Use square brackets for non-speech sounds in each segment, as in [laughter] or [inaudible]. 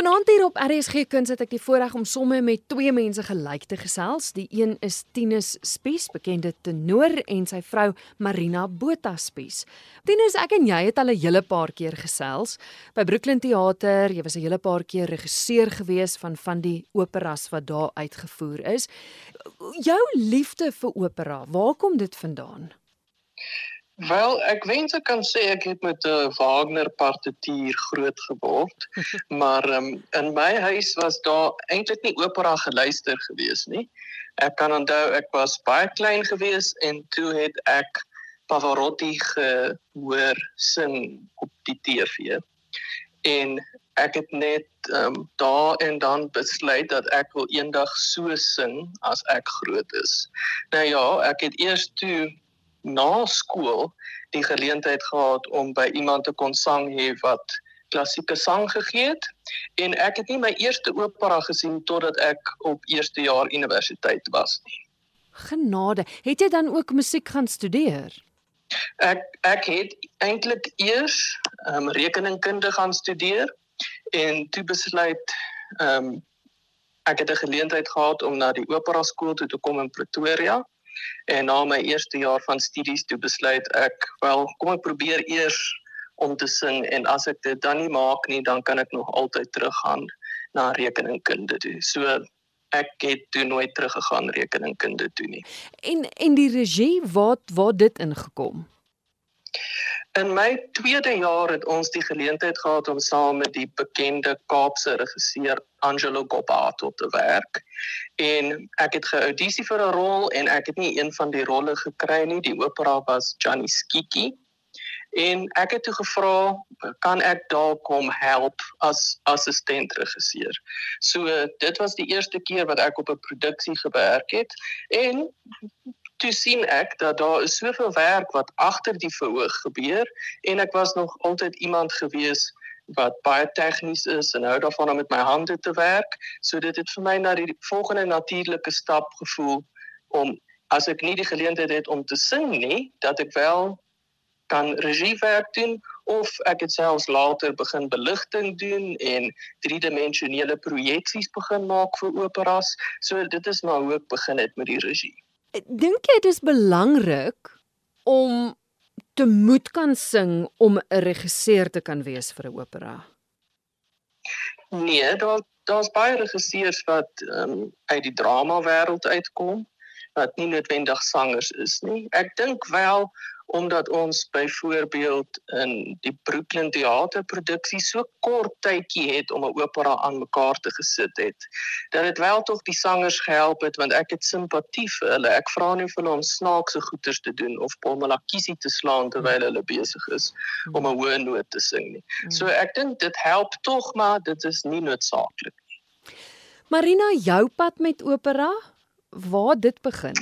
Vanaand hier op RSG Kuns het ek die voorreg om somme met twee mense gelyk te gesels. Die een is Tinus Spies, bekende tenor en sy vrou Marina Botha Spies. Tinus, ek en jy het al 'n hele paar keer gesels by Brooklyn Theater. Jy was 'n hele paar keer regisseur gewees van van die operas wat daar uitgevoer is. Jou liefde vir opera, waar kom dit vandaan? Wel, ek wens ek kan sê ek het met 'n uh, Wagner partituur groot geword, [laughs] maar um, in my huis was daar eintlik nie opera geluister gewees nie. Ek kan onthou ek was baie klein gewees en toe het ek Pavarotti gehoor sing op die TV. En ek het net um, daar en dan besluit dat ek wil eendag so sing as ek groot is. Nou ja, ek het eers toe na skool die geleentheid gehad om by iemand te kon sang hê wat klassieke sang gegee het en ek het nie my eerste opera gesien totdat ek op eerste jaar universiteit was nie. Genade, het jy dan ook musiek gaan studeer? Ek ek het eintlik eers um, rekeningkunde gaan studeer en toe besluit ehm um, ek het 'n geleentheid gehad om na die opera skool toe te kom in Pretoria En na my eerste jaar van studies toe besluit ek, wel, kom ek probeer eers om te sing en as ek dit dan nie maak nie, dan kan ek nog altyd teruggaan na rekeningkunde toe. So ek het toe nooit teruggegaan rekeningkunde toe nie. En en die regie, wat waar dit ingekom? In my tweede jaar het ons die geleentheid gehad om saam met die bekende Kaapse regisseur Angelo Gobato te werk. En ek het geaudisie vir 'n rol en ek het nie een van die rolle gekry nie. Die opera was Johnny Skiki. En ek het toe gevra, kan ek dalk kom help as assistent regisseur. So dit was die eerste keer wat ek op 'n produksie gewerk het en toe sien ek dat daar is soveel werk wat agter die verhoog gebeur en ek was nog altyd iemand gewees wat baie tegnies is en hou daarvan om met my hande te werk. So dit het vir my na die volgende natuurlike stap gevoel om as ek nie die geleentheid het om te sing nie, dat ek wel kan regiewerk doen of ek het selfs later begin beligting doen en driedimensionele projeksies begin maak vir operas. So dit is maar hoe ek begin het met die regie. Dink jy dit is belangrik om te moet kan sing om 'n regisseur te kan wees vir 'n opera? Nee, daar daar's baie regisseurs wat um, uit die drama wêreld uitkom wat nie noodwendig sangers is nie. Ek dink wel omdat ons byvoorbeeld in die Brooklyn teaterproduksie so kort tydjie het om 'n opera aan mekaar te gesit het dat dit wel tog die sangers gehelp het want ek het simpatie vir hulle. Ek vra nie vir om snaakse goeters te doen of pommelakiesie te slaan terwyl hulle besig is om 'n hoë noot te sing nie. So ek dink dit help tog maar dit is nie noodsaaklik Marina jou pad met opera waar dit begin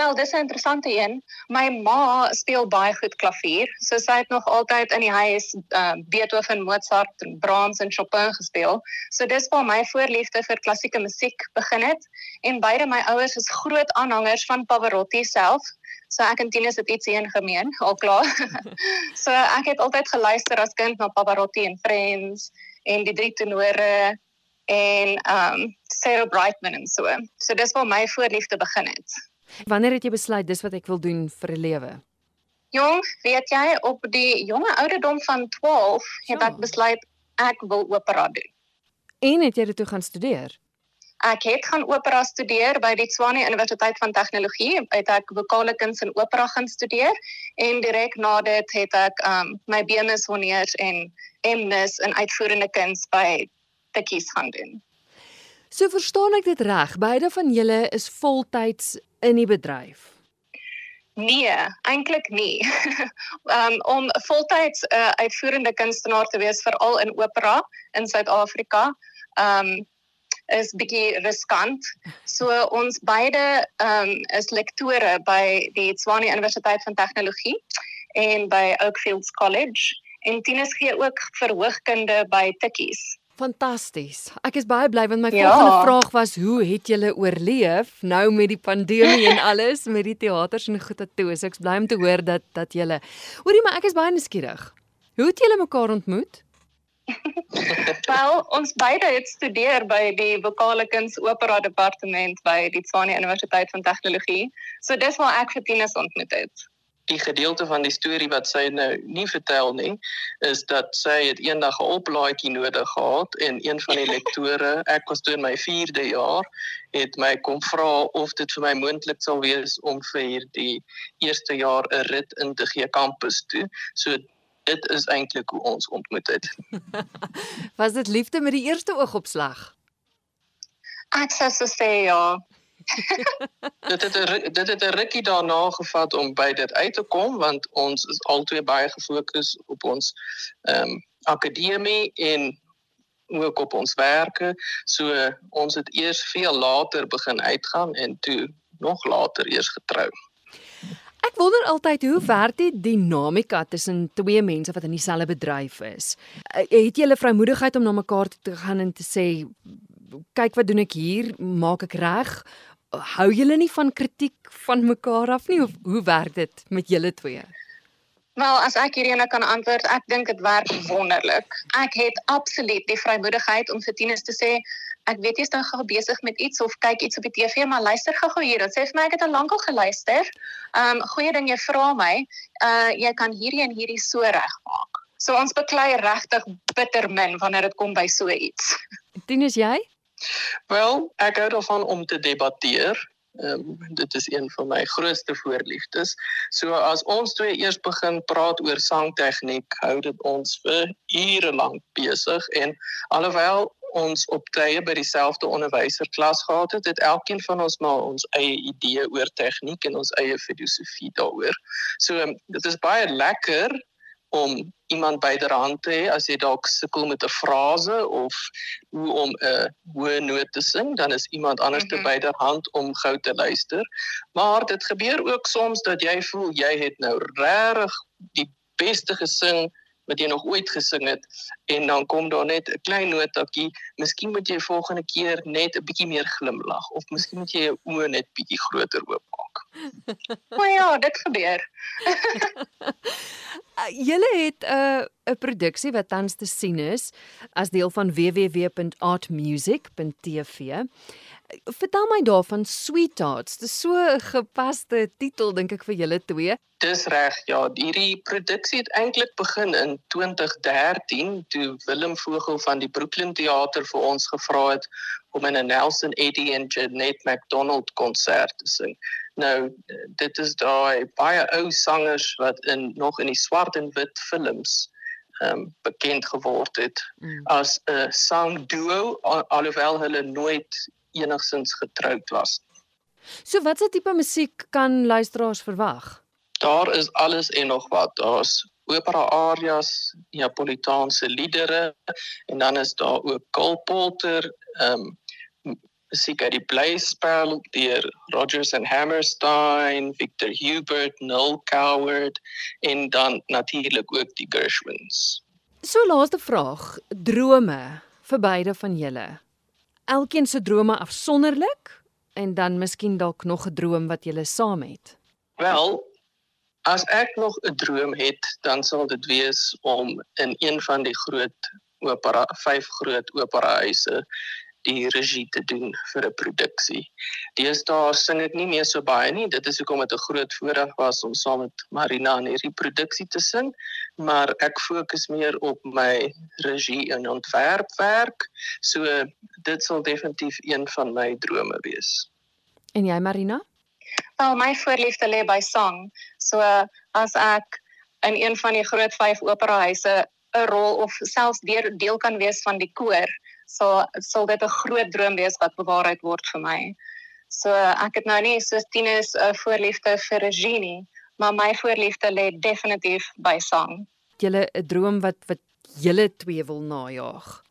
Wel, dis 'n interessante een. My ma speel baie goed klavier. So sy het nog altyd in die huis uh, Beethoven, Mozart en Brahms en Chopin gespeel. So dis waar my voorliefde vir klassieke musiek begin het. En beide my ouers is groot aanhangers van Pavarotti self. So ek en Tinus het ietsie in gemeen, al klaar. [laughs] so ek het altyd geluister as kind na Pavarotti en Friends en die drie tenore en um Sarah Brightman en so. So dis waar my voorliefde begin het. Wanneer het jy besluit dis wat ek wil doen vir 'n lewe? Jong, weet jy, op die jonge ouderdom van 12 het ek besluit ek wil opera doen. En het jy dit toe gaan studeer? Ek het gaan opera studeer by die Tshwane Universiteit van Tegnologie. Het ek vokale kuns en opera gaan studeer en direk na dit het ek um my BMS honeurs en MS in uitvoerende kuns by Tikkies gaan doen. So verstaan ek dit reg, beide van julle is voltyds in die bedryf? Nee, eintlik nie. [laughs] um, om voltyds 'n uh, uitvoerende kunstenaar te wees veral in opera in Suid-Afrika, um is bietjie riskant. So ons beide um is lektore by die Tshwane Universiteit van Tegnologie en by Oakfields College en Tinus gee ook verhoogkunde by Tikkies. Fantasties. Ek is baie bly want my ja. volgende vraag was hoe het julle oorleef nou met die pandemie en [laughs] alles met die teaters en goed wat toe. So ek's bly om te hoor dat dat julle Hoorie maar ek is baie nuuskierig. Hoe het julle mekaar ontmoet? [laughs] Wel, ons beide het studeer by die vokale kuns opera departement by die Tshwane Universiteit van Tegnologie. So dis waar ek vir Tinus ontmoet het. Die gedeelte van die storie wat sy nou nie vertel nie, is dat sy het eendag 'n oplaadjie nodig gehad en een van die [laughs] lektore, ek was toe in my 4de jaar, het my kom vra of dit vir my moontlik sal wees om vir hierdie eerste jaar 'n rit in te gee kampus toe. So dit is eintlik hoe ons ontmoet het. [laughs] Was dit liefde met die eerste oogopslag? Ek sou so sê ja. [laughs] dit het 'n dit het 'n rukkie daarna gevat om by dit uit te kom want ons is altyd baie gefokus op ons ehm um, akademie en ook op ons werke. So ons het eers veel later begin uitgaan en toe nog later eers getrou. Ek wonder altyd hoe werk die dinamika tussen twee mense wat in dieselfde bedryf is. Eh, het jy 'n vrymoedigheid om na mekaar te gaan en te sê kyk wat doen ek hier, maak ek reg? Hou julle nie van kritiek van mekaar af nie of hoe werk dit met julle twee? Wel, as ek hierine kan antwoord, ek dink dit werk wonderlik. Ek het absoluut die vrymoedigheid om vir Tinus te sê, ek weet jy's nou gou besig met iets of kyk iets op die TV, maar luister gou-gou hier. Dit sê vir my ek het al lank al geluister. Ehm um, goeie ding jy vra my, uh jy kan hierdie en hierdie so regmaak. So ons beklei regtig bitter min wanneer dit kom by so iets. Dien is jy? Wel, ek hou daarvan om te debatteer. Um, dit is een van my grootste voorliefdes. So as ons twee eers begin praat oor sangtegniek, hou dit ons vir ure lank besig en alhoewel ons op tye by dieselfde onderwyserklas gehad het, het elkeen van ons maar ons eie idee oor tegniek en ons eie filosofie daaroor. So dit is baie lekker om iemand byderhand te hê as jy dalk sukkel met 'n frase of hoe om 'n hoë noot te sing, dan is iemand anders te mm -hmm. byderhand om gou te luister. Maar dit gebeur ook soms dat jy voel jy het nou regtig die beste gesing wat jy nog ooit gesing het en dan kom daar net 'n klein notaatjie. Miskien moet jy volgende keer net 'n bietjie meer glimlag of miskien moet jy jou oë net bietjie groter oopmaak. O ja, dit gebeur. [laughs] Julle het 'n uh, 'n produksie wat tans te sien is as deel van www.artmusic.tv. Vertel my daarvan Sweethearts. Dis so 'n gepaste titel dink ek vir julle twee. Dis reg. Ja, hierdie produksie het eintlik begin in 2013 toe Willem Vogel van die Brooklyn Theater vir ons gevra het om in 'n Nelson Eddy en Janet McDonald konsert te sing. Nou, dit is daai baie ou sangers wat in nog in die swart en wit films ehm um, bekend geword het mm. as 'n sangduo alhoewel hulle nooit enigsins getroud was. So watse tipe musiek kan luisteraars verwag? Daar is alles en nog wat. Daar's opera arias, Neapolitaanse liedere en dan is daar ook Cole Porter, ehm um, musiek uit die blyspel deur Rodgers and Hammerstein, Victor Hubert, Noel Coward en dan natuurlik ook die Gershwins. So laaste vraag, drome vir beide van julle elkeen se drome afsonderlik en dan miskien dalk nog 'n droom wat jy saam het? Wel, as ek nog 'n droom het, dan sal dit wees om in een van die groot opera vyf groot operahuise die regie te doen vir 'n produksie. Deesdae sing ek nie meer so baie nie. Dit is hoekom dit 'n groot voorreg was om saam met Marina in hierdie produksie te sing, maar ek fokus meer op my regie en ontwerpwerk. So dit sal definitief een van my drome wees. En jy Marina? Wel, my voorliefde lê by sang. So as ek in een van die groot vyf operahuise 'n rol of selfs deel, deel kan wees van die koor, sal sal dit 'n groot droom wees wat bewaarheid word vir my. So ek het nou nie soos Tinus 'n voorliefde vir regie nie, maar my voorliefde lê definitief by sang. Julle 'n droom wat wat julle twee wil najag.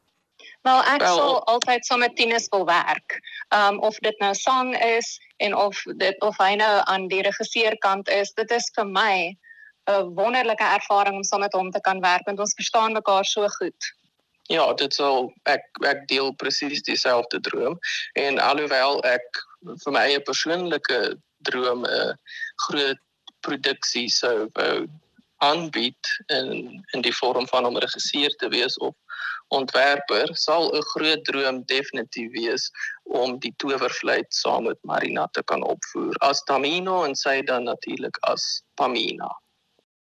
Wel ek well, sal altyd saam met Tinus wil werk. Um of dit nou sang is en of dit of hy nou aan die regisseurkant is, dit is vir my 'n wonderlike ervaring om saam met hom te kan werk want ons verstaan mekaar so goed. Ja, dit sal ek ek deel presies dieselfde droom en alhoewel ek vir my eie persoonlike droom 'n groot produksie sou wou aanbied in in die vorm van om regisseur te wees of ontwerper sal 'n groot droom definitief wees om die towervleit saam met Marina te kan opvoer as Tamino en sy dan natuurlik as Pamina.